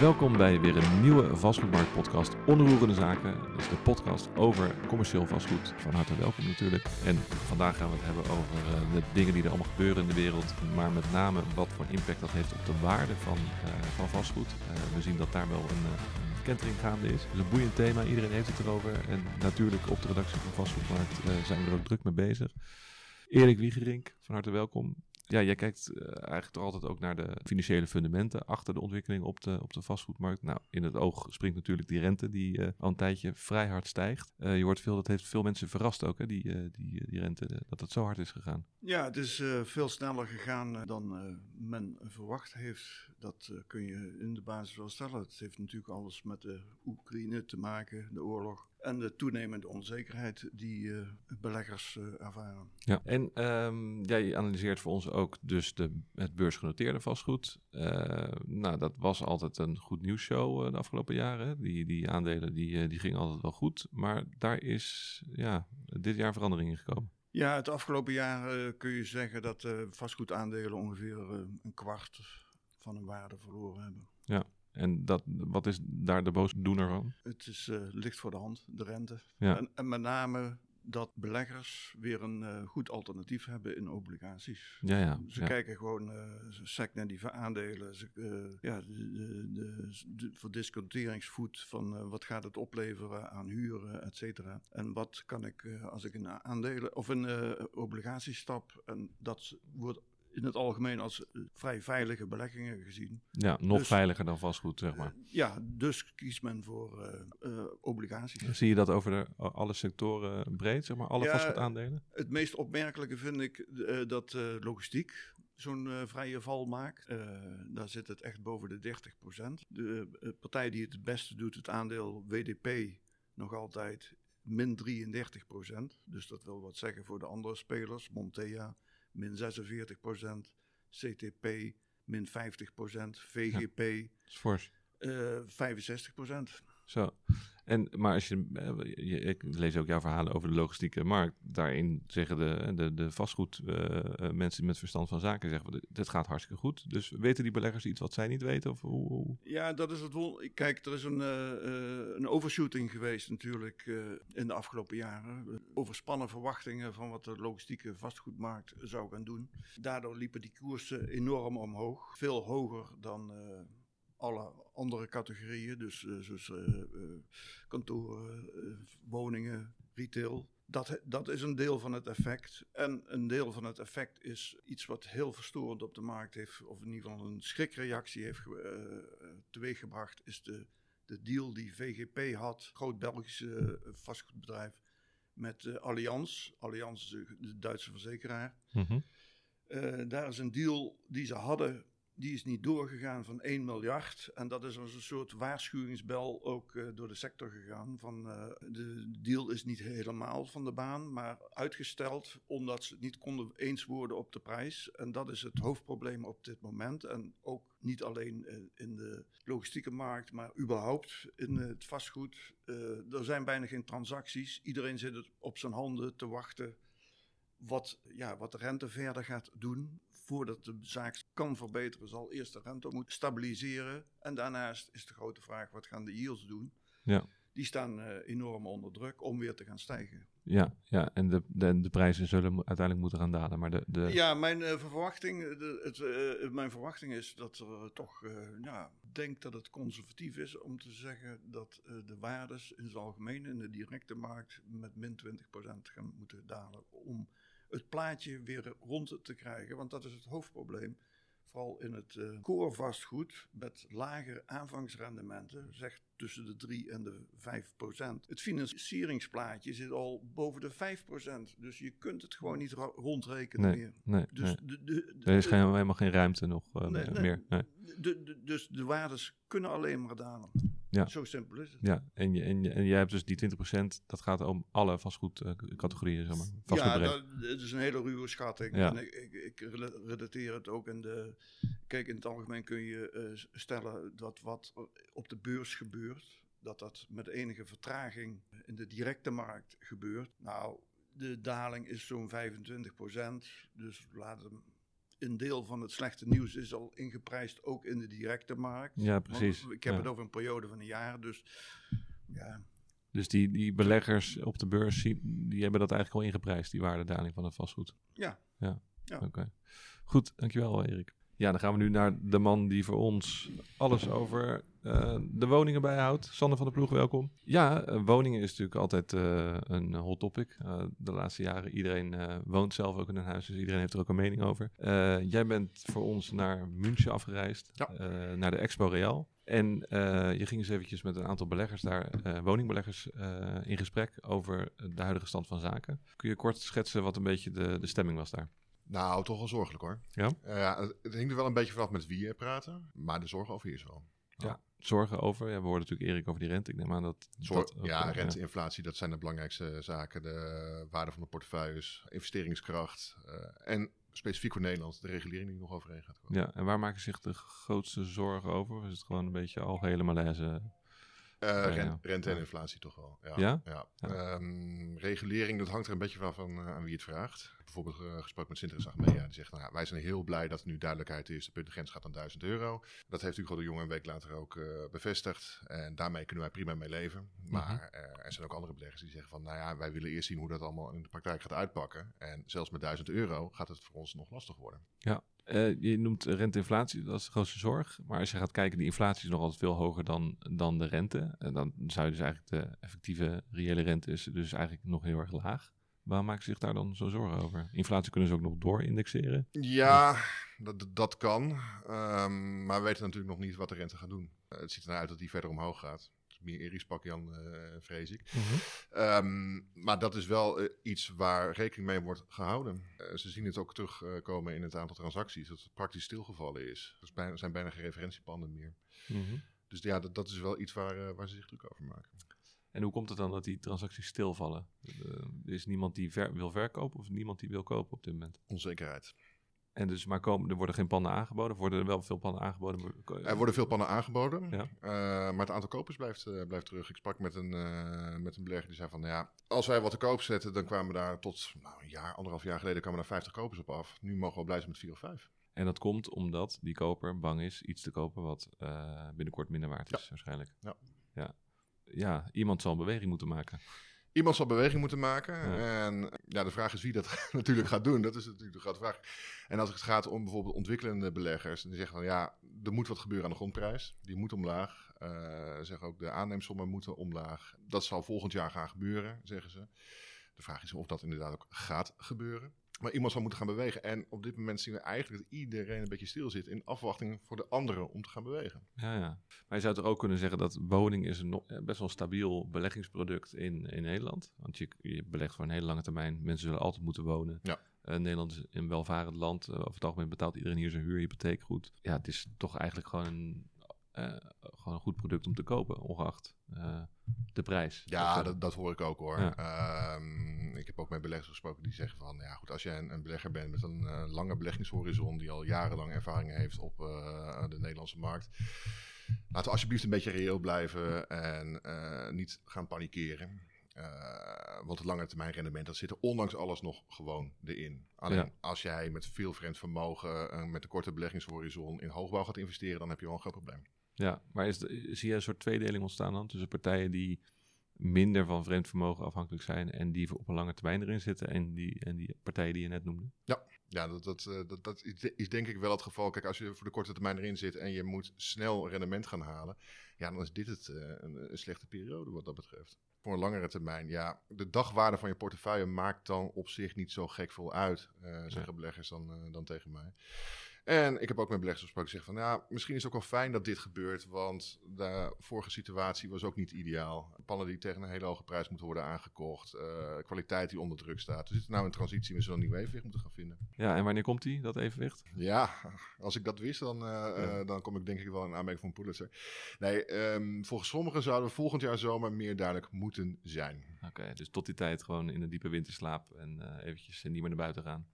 Welkom bij weer een nieuwe vastgoedmarktpodcast Onroerende Zaken. Is de podcast over commercieel vastgoed. Van harte welkom natuurlijk. En vandaag gaan we het hebben over uh, de dingen die er allemaal gebeuren in de wereld. Maar met name wat voor impact dat heeft op de waarde van, uh, van vastgoed. Uh, we zien dat daar wel een, een kentering gaande is. Het is een boeiend thema, iedereen heeft het erover. En natuurlijk op de redactie van Vastgoedmarkt zijn we er ook druk mee bezig. Erik Wiegerink, van harte welkom. Ja, jij kijkt uh, eigenlijk toch altijd ook naar de financiële fundamenten achter de ontwikkeling op de, op de vastgoedmarkt. Nou, in het oog springt natuurlijk die rente die uh, al een tijdje vrij hard stijgt. Uh, je hoort veel, dat heeft veel mensen verrast ook, hè, die, die, die rente, dat het zo hard is gegaan. Ja, het is veel sneller gegaan dan men verwacht heeft. Dat kun je in de basis wel stellen. Het heeft natuurlijk alles met de Oekraïne te maken, de oorlog. En de toenemende onzekerheid die uh, beleggers uh, ervaren. Ja, en um, jij analyseert voor ons ook dus de, het beursgenoteerde vastgoed. Uh, nou, dat was altijd een goed nieuwsshow de afgelopen jaren. Die, die aandelen die, die gingen altijd wel goed. Maar daar is ja, dit jaar verandering in gekomen. Ja, het afgelopen jaar kun je zeggen dat vastgoedaandelen ongeveer een kwart van hun waarde verloren hebben. Ja. En dat, wat is daar de boosdoener van? Het is uh, licht voor de hand, de rente. Ja. En, en, met name dat beleggers weer een uh, goed alternatief hebben in obligaties. Ja, ja, ze ja. kijken gewoon uh, sec naar die aandelen. Ze, ja, de, de, de, de verdisconteringsvoet van wat gaat het opleveren aan huren, et cetera. En wat kan ik als ik een aandelen of een obligatie stap en dat wordt in het algemeen als uh, vrij veilige beleggingen gezien. Ja, nog dus, veiliger dan vastgoed, zeg maar. Uh, ja, dus kiest men voor uh, obligaties. Zie je dat over de, alle sectoren breed, zeg maar, alle ja, vastgoedaandelen? Het meest opmerkelijke vind ik dat logistiek zo'n vrije val maakt. daar zit het echt boven de 30%. De partij die het het beste doet, het aandeel WDP, nog altijd min 33% Dus dat wil wat zeggen voor de andere spelers. Montea, min 46% CTP min 50% VGP ja, uh, 65 Zo. En, maar als je, je, ik lees ook jouw verhalen over de logistieke markt. Daarin zeggen de, de, de vastgoed uh, mensen met verstand van zaken zeggen, dit gaat hartstikke goed. Dus weten die beleggers iets wat zij niet weten? Of hoe? Ja, dat is het. Kijk, er is een, een overshooting geweest natuurlijk in de afgelopen jaren. Overspannen verwachtingen van wat de logistieke vastgoedmarkt zou gaan doen. Daardoor liepen die koersen enorm omhoog. Veel hoger dan alle andere categorieën, dus uh, uh, uh, kantoren, woningen, retail. Dat, dat is een deel van het effect. En een deel van het effect is iets wat heel verstorend op de markt heeft, of in ieder geval een schrikreactie heeft teweeggebracht, is de, de deal die VGP had, groot Belgische vastgoedbedrijf, met Allianz. Allianz, de, de Duitse verzekeraar. Mm -hmm. daar is een deal die ze hadden die is niet doorgegaan van 1 miljard. En dat is als een soort waarschuwingsbel ook uh, door de sector gegaan. Van uh, de deal is niet helemaal van de baan, maar uitgesteld omdat ze het niet konden eens worden op de prijs. En dat is het hoofdprobleem op dit moment. En ook niet alleen uh, in de logistieke markt, maar überhaupt in het vastgoed. er zijn bijna geen transacties. Iedereen zit op zijn handen te wachten wat, ja, wat de rente verder gaat doen. Voordat de zaak kan verbeteren, zal eerst de rente moeten stabiliseren. En daarnaast is de grote vraag: wat gaan de yields doen? Ja. Die staan uh, enorm onder druk om weer te gaan stijgen. Ja, ja en de, de, de prijzen zullen uiteindelijk moeten gaan dalen. Maar de, de... Ja, mijn, uh, verwachting, de, het, uh, mijn verwachting is dat er toch, ja, denk dat het conservatief is om te zeggen dat de waardes in het algemeen in de directe markt met min 20% gaan moeten dalen. Om het plaatje weer rond te krijgen. Want dat is het hoofdprobleem. Vooral in het uh, core vastgoed met lage aanvangsrendementen, zegt tussen de 3 en de 5 procent. Het financieringsplaatje zit al boven de 5 procent. Dus je kunt het gewoon niet rondrekenen nee, meer. Nee, dus nee. De, de, de, er is geen, helemaal geen ruimte nog uh, nee, meer. dus de waardes kunnen alleen maar dalen. Ja. Zo simpel is het. Ja, en, je, en, je, en jij hebt dus die 20%, dat gaat om alle vastgoedcategorieën, zeg maar. Ja, dat, het is een hele ruwe schatting. Ja. Ik, ik, ik relateer het ook in de... Kijk, in het algemeen kun je uh, stellen dat wat op de beurs gebeurt, dat dat met enige vertraging in de directe markt gebeurt. Nou, de daling is zo'n 25%, dus laat hem een deel van het slechte nieuws is al ingeprijsd, ook in de directe markt. Ja, precies. Want ik heb Ja. het over een periode van een jaar, dus ja, Dus die, die beleggers op de beurs, die hebben dat eigenlijk al ingeprijsd, die waardedaling van het vastgoed. ja. Oké. Goed, dankjewel Erik. Ja, dan gaan we nu naar de man die voor ons alles over eh, de woningen bijhoudt. Sander van der Ploeg, welkom. Ja, eh, woningen is natuurlijk altijd eh, een hot topic. Eh, de laatste jaren, iedereen eh, woont zelf ook in een huis, dus iedereen heeft er ook een mening over. Eh, jij bent voor ons naar München afgereisd, Ja. eh, naar de Expo Real. En eh, je ging eens eventjes met een aantal beleggers daar, eh, woningbeleggers, eh, in gesprek over de huidige stand van zaken. Kun je kort schetsen wat een beetje de, de stemming was daar? Nou, toch wel zorgelijk hoor. Ja? Eh, ja, het, hangt er wel een beetje vanaf met wie je praten, maar de zorg over is wel. Zorgen over? Ja, we hoorden natuurlijk Erik over die rente. Ik neem aan dat... Zorg, dat ook, ja, eh, rente, inflatie, dat zijn de belangrijkste zaken. De waarde van de portefeuilles, investeringskracht eh, en specifiek voor Nederland de regulering die nog overheen gaat komen. Ja, en waar maken zich de grootste zorgen over? Is het gewoon een beetje algehele malaise? Eh, Ja, ren- ja. Rente en Ja. inflatie toch wel. Ja? Ja? ja. Ja. Ehm, regulering, dat hangt er een beetje vanaf aan, eh, aan wie het vraagt. Bijvoorbeeld eh, gesproken met Sinterklaas Achmea. Die zegt, nou, ja, wij zijn heel blij dat er nu duidelijkheid is. De puntengrens gaat aan 1000 euro. Dat heeft Hugo de Jonge een week later ook bevestigd. En daarmee kunnen wij prima mee leven. Maar Mhm. eh, er zijn ook andere beleggers die zeggen van... nou ja, wij willen eerst zien hoe dat allemaal in de praktijk gaat uitpakken. En zelfs met 1000 euro gaat het voor ons nog lastig worden. Eh, je noemt rente-inflatie, dat is de grootste zorg. Maar als je gaat kijken, die inflatie is nog altijd veel hoger dan, dan de rente. En dan zou je dus eigenlijk de effectieve reële rente is dus eigenlijk nog heel erg laag. Waarom maken ze zich daar dan zo zorgen over? Inflatie kunnen ze ook nog doorindexeren. Ja, dat, dat kan. Ehm, maar we weten natuurlijk nog niet wat de rente gaat doen. Het ziet er naar uit dat die verder omhoog gaat. Meer Eris pak Jan, eh, vrees ik. Ehm, maar dat is wel eh, iets waar rekening mee wordt gehouden. Eh, ze zien het ook terugkomen in het aantal transacties. Dat het praktisch stilgevallen is. Er bijna- zijn bijna geen referentiepanden meer. Mhm. Dus ja, dat, dat is wel iets waar, waar ze zich druk over maken. En hoe komt het dan dat die transacties stilvallen? Er is niemand die ver- wil verkopen of niemand die wil kopen op dit moment? Onzekerheid. En dus maar komen, er worden geen panden aangeboden. Of worden er wel veel panden aangeboden? Er worden veel pannen aangeboden, Ja. eh, maar het aantal kopers blijft, eh, blijft terug. Ik sprak met een, eh, met een belegger die zei van, nou ja, als wij wat te koop zetten, dan kwamen daar tot nou, een jaar, anderhalf jaar geleden, kwamen daar 50 kopers op af. Nu mogen we blij zijn met vier of vijf. En dat komt omdat die koper bang is iets te kopen wat binnenkort minder waard is, waarschijnlijk. Ja. ja. Ja, iemand zal een beweging moeten maken. Iemand zal beweging moeten maken. Ja. En ja, de vraag is wie dat natuurlijk gaat doen. Dat is natuurlijk de grote vraag. En als het gaat om bijvoorbeeld ontwikkelende beleggers, die zeggen van ja, er moet wat gebeuren aan de grondprijs. Die moet omlaag. Eh zeggen ook de aanneemsommen moeten omlaag. Dat zal volgend jaar gaan gebeuren, zeggen ze. De vraag is of dat inderdaad ook gaat gebeuren. Maar iemand zal moeten gaan bewegen. En op dit moment zien we eigenlijk dat iedereen een beetje stil zit in afwachting voor de anderen om te gaan bewegen. Ja, ja. Maar je zou toch ook kunnen zeggen dat woning is een eh, best wel een stabiel beleggingsproduct in, in Nederland. Want je, je belegt voor een hele lange termijn. Mensen zullen altijd moeten wonen. Ja. Eh, Nederland is een welvarend land. Eh, over het algemeen betaalt iedereen hier zijn huur, hypotheek goed. Ja, het is toch eigenlijk gewoon een, eh, gewoon een goed product om te kopen, ongeacht eh, de prijs. Ja, Dat, eh, dat, dat hoor ik ook hoor. Ja. Ehm, ik heb ook met beleggers gesproken die zeggen van, ja goed, als jij een, een belegger bent met een lange beleggingshorizon die al jarenlang ervaring heeft op de Nederlandse markt, laten we alsjeblieft een beetje reëel blijven en niet gaan panikeren. Want het lange termijn rendement, dat zit er ondanks alles nog gewoon erin. Alleen Ja. als jij met veel vreemd vermogen, met een korte beleggingshorizon in hoogbouw gaat investeren, dan heb je wel een groot probleem. Ja, maar is zie je een soort tweedeling ontstaan dan tussen partijen die minder van vreemd vermogen afhankelijk zijn en die op een lange termijn erin zitten en die, en die partijen die je net noemde? Ja, dat, dat, eh, dat, dat is, denk ik wel het geval. Kijk, als je voor de korte termijn erin zit en je moet snel rendement gaan halen, ja, dan is dit het, eh, een, een slechte periode wat dat betreft. Voor een langere termijn, ja, de dagwaarde van je portefeuille maakt dan op zich niet zo gek veel uit, eh, zeggen beleggers dan, dan tegen mij. En ik heb ook met beleggers gesproken zeggen van, ja, misschien is het ook wel fijn dat dit gebeurt, want de vorige situatie was ook niet ideaal. Pannen die tegen een hele hoge prijs moeten worden aangekocht, eh, kwaliteit die onder druk staat. We zitten nou in transitie, we zullen een nieuw evenwicht moeten gaan vinden. Ja, en wanneer komt die, dat evenwicht? Ja, als ik dat wist, dan, eh, eh, dan kom ik denk ik wel in aanmerking een Pulitzer. Nee, ehm, volgens sommigen zouden we volgend jaar zomer meer duidelijk moeten zijn. Oké, dus tot die tijd gewoon in een diepe winterslaap en eventjes niet meer naar buiten gaan.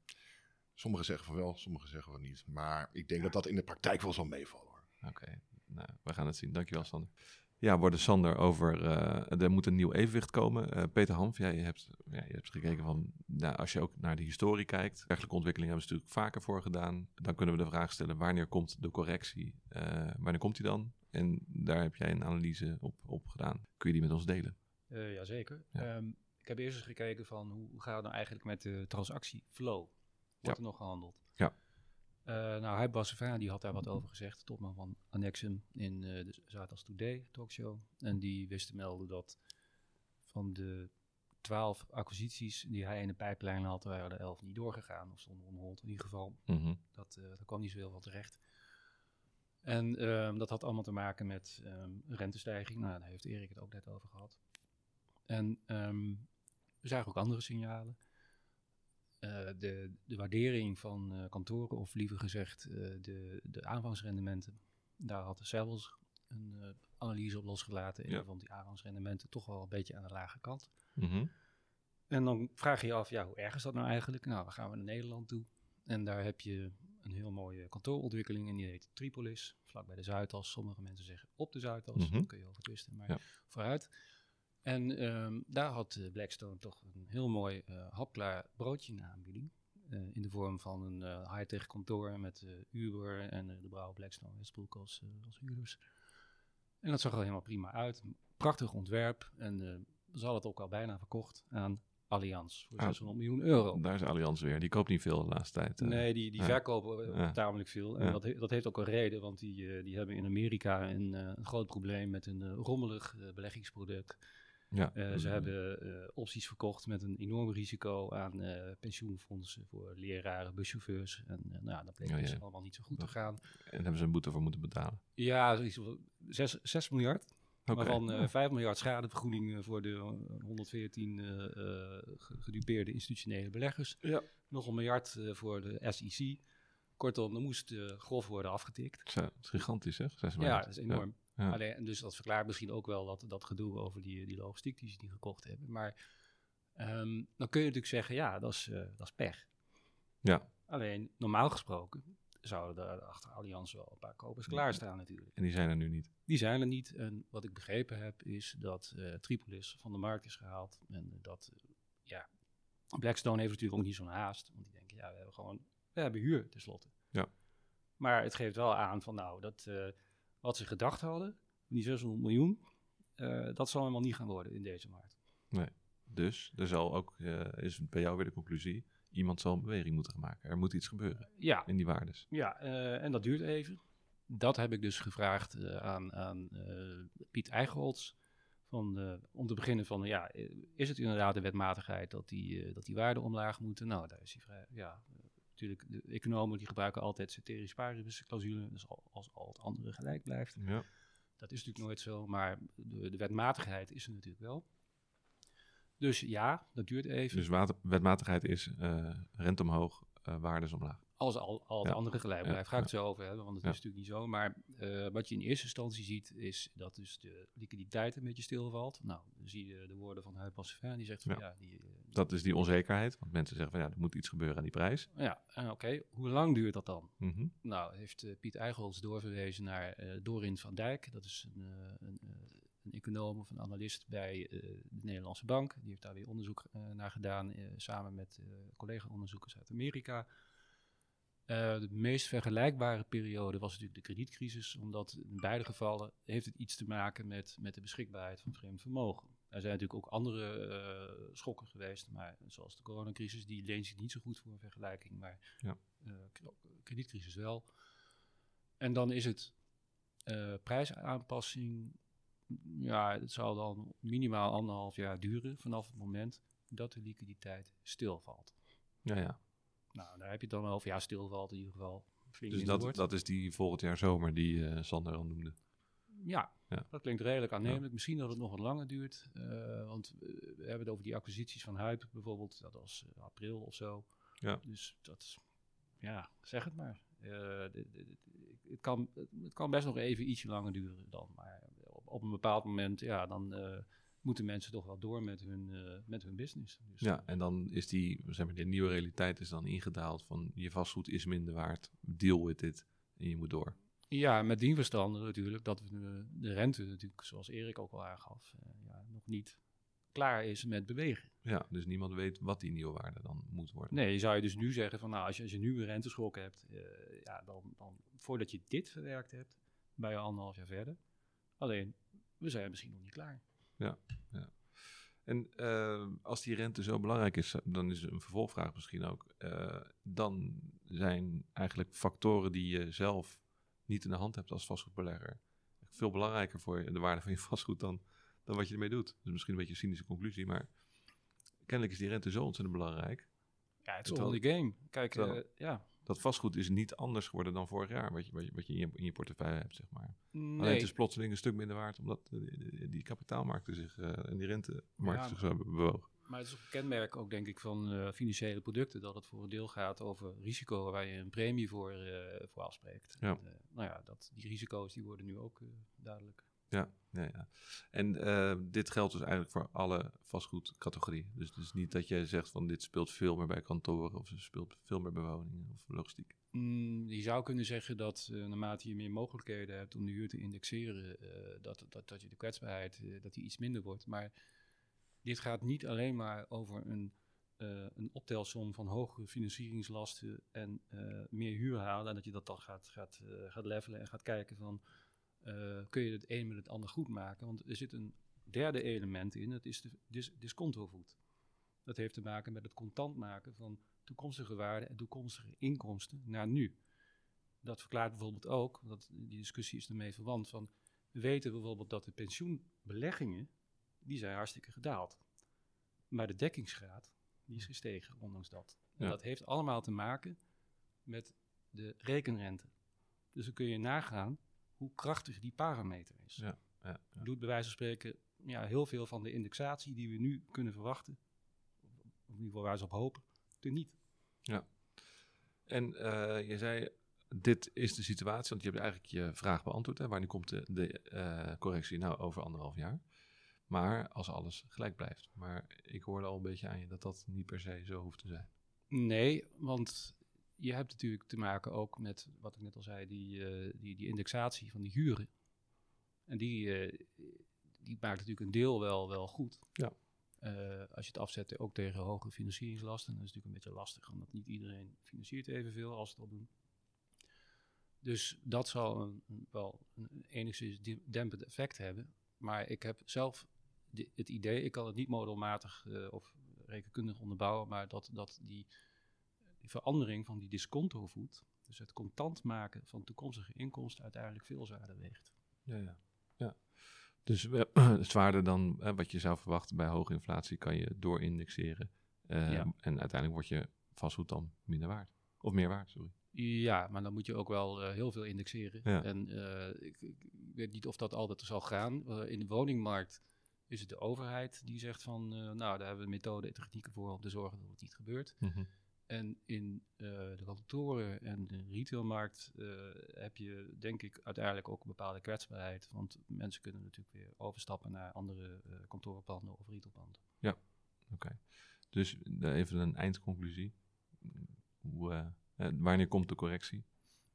Sommigen zeggen van wel, sommigen zeggen van niet. Maar ik denk dat dat in de praktijk wel zal meevallen. Hoor. Oké, nou, we gaan het zien. Dankjewel, Sander. Ja, worden Sander over, uh, er moet een nieuw evenwicht komen. Uh, Peter Hanf, jij hebt, ja, je hebt gekeken van, nou, als je ook naar de historie kijkt, dergelijke ontwikkelingen hebben ze natuurlijk vaker voor gedaan. Dan kunnen we de vraag stellen, wanneer komt de correctie? Uh, wanneer komt die dan? En daar heb jij een analyse op, op gedaan. Kun je die met ons delen? Uh, jazeker. Ja. Um, ik heb eerst eens gekeken van, hoe, hoe gaat het nou eigenlijk met de transactieflow? Wordt er nog gehandeld? Ja. Uh, nou, Huib Bassevin, die had daar wat over gezegd, topman van Annexum in uh, de Zuidas Today talkshow. En die wist te melden dat van de twaalf acquisities die hij in de pijplijn had, waren er elf niet doorgegaan. Of stonden onhold in ieder geval. Mm -hmm. dat, uh, daar kwam niet zoveel van terecht. En um, dat had allemaal te maken met um, rentestijging. Nou, daar heeft Erik het ook net over gehad. En um, we zagen ook andere signalen. Uh, de, de, waardering van uh, kantoren, of liever gezegd uh, de, de aanvangsrendementen, daar had de zelfs een analyse op losgelaten. En ja. vond die aanvangsrendementen toch wel een beetje aan de lage kant. Mm -hmm. En dan vraag je je af, ja, hoe erg is dat nou eigenlijk? Nou, dan gaan we naar Nederland toe. En daar heb je een heel mooie kantoorontwikkeling en die heet Tripolis, vlak bij de Zuidas. Sommige mensen zeggen op de Zuidas, mm -hmm. daar kun je over twisten, maar ja. vooruit. En um, daar had Blackstone toch een heel mooi uh, hapklaar broodje in de aanbieding. Uh, in de vorm van een high-tech kantoor met Uber en de brouwer Blackstone Westbroek als, als huurders. En dat zag er helemaal prima uit. Prachtig ontwerp. En ze hadden het ook al bijna verkocht aan Allianz voor ah, 600 miljoen euro. Daar is Allianz weer. Die koopt niet veel de laatste tijd. nee, die, die ja. verkopen ja. tamelijk veel. En ja. dat, he, dat heeft ook een reden, want die, die hebben in Amerika een, een groot probleem met een rommelig beleggingsproduct. Ja. Uh, ze hebben uh, opties verkocht met een enorm risico aan uh, pensioenfondsen voor leraren, buschauffeurs. En nou, dat bleek Oh, dus ja. allemaal niet zo goed te gaan. En hebben ze een boete voor moeten betalen. Ja, zoiets van 6, 6 miljard. Oké. Waarvan eh 5 miljard schadevergoeding eh, voor de eh, 114 eh, eh, ge- gedupeerde institutionele beleggers. Ja. Nog een miljard eh, voor de SEC. Kortom, er moest eh, grof worden afgetikt. Zo, dat is gigantisch. Zes Ja, miljard. dat is enorm. Ja. Alleen, en dus dat verklaart misschien ook wel dat, dat gedoe over die, die logistiek die ze niet gekocht hebben. Maar ehm, dan kun je natuurlijk zeggen, ja, dat is, eh, dat is pech. Ja. Alleen, normaal gesproken zouden er achter Allianz wel een paar kopers klaarstaan natuurlijk. En die zijn er nu niet. Die zijn er niet. En wat ik begrepen heb, is dat eh, Tripolis van de markt is gehaald. En dat, eh, ja, Blackstone heeft natuurlijk ook niet zo'n haast. Want die denken, ja, we hebben gewoon, we hebben huur tenslotte. Ja. Maar het geeft wel aan van, nou, dat eh, wat ze gedacht hadden, die 600 miljoen, eh, dat zal helemaal niet gaan worden in deze markt. Dus er zal ook, eh, is bij jou weer de conclusie, iemand zal een beweging moeten gaan maken. Er moet iets gebeuren Ja, in die waardes. Ja, eh, en dat duurt even. Dat heb ik dus gevraagd aan, aan Piet Eichholz. Van, om te beginnen van, ja, is het inderdaad de wetmatigheid dat die, dat die waarden omlaag moeten? Nou, daar is hij vrij, ja, natuurlijk, de economen die gebruiken altijd ceteris paribus clausule, dus al, als al het andere gelijk blijft. Ja. Dat is natuurlijk nooit zo, maar de, de wetmatigheid is er natuurlijk wel. Dus ja, dat duurt even. Dus water, wetmatigheid is eh, rente omhoog, eh, waardes omlaag. Als al, al het Ja. andere gelijk blijft, ga ik het zo over hebben, want het is natuurlijk niet zo. Maar eh, wat je in eerste instantie ziet, is dat dus de liquiditeit een beetje stilvalt. Nou, dan zie je de woorden van Passevin, die zegt van ja, die, eh, Dat is die onzekerheid. Want mensen zeggen van ja, er moet iets gebeuren aan die prijs. ja en oké, hoe lang duurt dat dan? Mhm. Nou, heeft eh, Piet Eichholz doorverwezen naar eh Dorin van Dijk. Dat is een, een, een econoom of een analist bij de Nederlandse Bank. Die heeft daar weer onderzoek naar gedaan, samen met collega-onderzoekers uit Amerika. Eh, de meest vergelijkbare periode was natuurlijk de kredietcrisis, omdat in beide gevallen heeft het iets te maken met, met de beschikbaarheid van vreemd vermogen. Er zijn natuurlijk ook andere eh, schokken geweest, maar zoals de coronacrisis, die leent zich niet zo goed voor een vergelijking, maar Ja. eh, kredietcrisis wel. En dan is het prijsaanpassing, ja, het zal dan minimaal anderhalf jaar duren vanaf het moment dat de liquiditeit stilvalt. Ja, ja. Nou, daar heb je het dan over, ja, stilvalt in ieder geval. Dus dat, dat is die volgend jaar zomer die eh, Sander al noemde. Ja, Ja. dat klinkt redelijk aannemelijk. Misschien dat het nog wat langer duurt. eh, want we hebben het over die acquisities van Huip bijvoorbeeld. Dat was eh, april of zo. Ja. Dus dat ja, zeg het maar. Dit- dit- dit- het, kan, het kan best nog even ietsje langer duren dan. Maar op, op een bepaald moment, ja, dan moeten mensen toch wel door met hun, eh, met hun business. Dus, Ja, en dan is die, zeg maar, de nieuwe realiteit is dan ingedaald van je vastgoed is minder waard, deal with it en je moet door. Ja, met die verstande natuurlijk dat we de rente natuurlijk, zoals Erik ook al aangaf, uh, ja, nog niet klaar is met bewegen. Ja, dus niemand weet wat die nieuwe waarde dan moet worden. Nee, je zou je dus nu zeggen van nou, als je, als je nu een renteschok hebt, uh, ja, dan, dan voordat je dit verwerkt hebt, ben je anderhalf jaar verder. Alleen, we zijn misschien nog niet klaar. Ja, ja. En uh, als die rente zo belangrijk is, dan is een vervolgvraag misschien ook. Uh, dan zijn eigenlijk factoren die je zelf niet in de hand hebt als vastgoedbelegger veel belangrijker voor de waarde van je vastgoed dan, dan wat je ermee doet. Dus misschien een beetje een cynische conclusie, maar kennelijk is die rente zo ontzettend belangrijk. Ja, het is all the game. Kijk, uh, ja. Dat vastgoed is niet anders geworden dan vorig jaar, wat je, wat je, wat je in, je, in je portefeuille hebt, zeg maar. Nee. Alleen het is plotseling een stuk minder waard, omdat die, die kapitaalmarkten zich uh, en die rentemarkten ja, zich zo hebben bewogen. Maar het is ook een kenmerk ook, denk ik, van uh, financiële producten, dat het voor een deel gaat over risico waar je een premie voor, uh, voor afspreekt. Ja. En, nou ja, dat, die risico's die worden nu ook duidelijk. Ja, ja, ja. En dit geldt dus eigenlijk voor alle vastgoedcategorieën. Dus het is niet dat jij zegt van dit speelt veel meer bij kantoren of speelt veel meer bij woningen of logistiek. Mm, je zou kunnen zeggen dat naarmate je meer mogelijkheden hebt om de huur te indexeren, dat, dat, dat je de kwetsbaarheid dat die iets minder wordt. Maar dit gaat niet alleen maar over een, een optelsom van hogere financieringslasten en meer huur halen. En dat je dat dan gaat, gaat, gaat levelen en gaat kijken van kun je het een met het ander goed maken. Want er zit een derde element in, dat is de dis discontovoet. Dat heeft te maken met het contant maken van toekomstige waarden en toekomstige inkomsten naar nu. Dat verklaart bijvoorbeeld ook, dat die discussie is ermee verwant, van we weten bijvoorbeeld dat de pensioenbeleggingen die zijn hartstikke gedaald. Maar de dekkingsgraad, die is gestegen, ondanks dat. En Ja. dat heeft allemaal te maken met de rekenrente. Dus dan kun je nagaan hoe krachtig die parameter is. Ja, ja, ja. Doet bij wijze van spreken ja, heel veel van de indexatie die we nu kunnen verwachten, of in ieder geval waar ze op hopen, teniet. En eh, je zei, dit is de situatie, want je hebt eigenlijk je vraag beantwoord. Hè? Wanneer komt de, de eh, correctie? Nou, over anderhalf jaar. Maar als alles gelijk blijft. Maar ik hoorde al een beetje aan je dat dat niet per se zo hoeft te zijn. Nee, want je hebt natuurlijk te maken ook met, wat ik net al zei, die, eh, die, die indexatie van die huren. En die, eh, die maakt natuurlijk een deel wel, wel goed. Ja. Eh, als je het afzet ook tegen hogere financieringslasten, dan is het natuurlijk een beetje lastig, omdat niet iedereen financiert evenveel als ze het al doen. Dus dat zal een, wel een enigszins dempend effect hebben. Maar ik heb zelf het idee, ik kan het niet modelmatig of rekenkundig onderbouwen, maar dat, dat die, die verandering van die discontovoet, dus het contant maken van toekomstige inkomsten, uiteindelijk veel zwaarder weegt. Ja, ja. ja. Dus zwaarder dan wat je zou verwachten bij hoge inflatie kan je doorindexeren. Eh, Ja. En uiteindelijk wordt je vastgoed dan minder waard. Of meer waard, sorry. Ja, maar dan moet je ook wel eh, heel veel indexeren. Ja. En eh, ik, ik weet niet of dat altijd zal gaan. Eh, in de woningmarkt is het de overheid die zegt van, nou, daar hebben we methoden en technieken voor om te zorgen dat het niet gebeurt. En in eh, de kantoren en de retailmarkt eh, heb je denk ik uiteindelijk ook een bepaalde kwetsbaarheid. Want mensen kunnen natuurlijk weer overstappen naar andere kantoorpanden of retailpanden. Oké. Dus even een eindconclusie. Hoe, wanneer komt de correctie?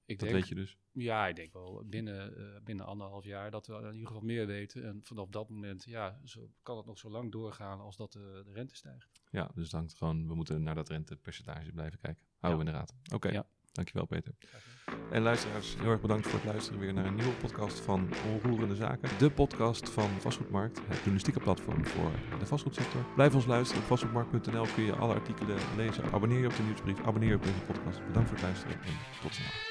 Ik Dat denk, weet je dus. Ja, ik denk wel binnen, eh, binnen anderhalf jaar dat we in ieder geval meer weten. En vanaf dat moment ja, zo, kan het nog zo lang doorgaan als dat de, de rente stijgt. Ja, dus dan gewoon, we moeten naar dat rentepercentage blijven kijken. Houden we in de raad. Oké, Ja. dankjewel Peter. En luisteraars, heel erg bedankt voor het luisteren weer naar een nieuwe podcast van Onroerende Zaken. De podcast van Vastgoedmarkt, het journalistieke platform voor de vastgoedsector. Blijf ons luisteren. Op vastgoedmarkt.nl kun je alle artikelen lezen. Abonneer je op de nieuwsbrief, abonneer je op deze podcast. Bedankt voor het luisteren en tot snel.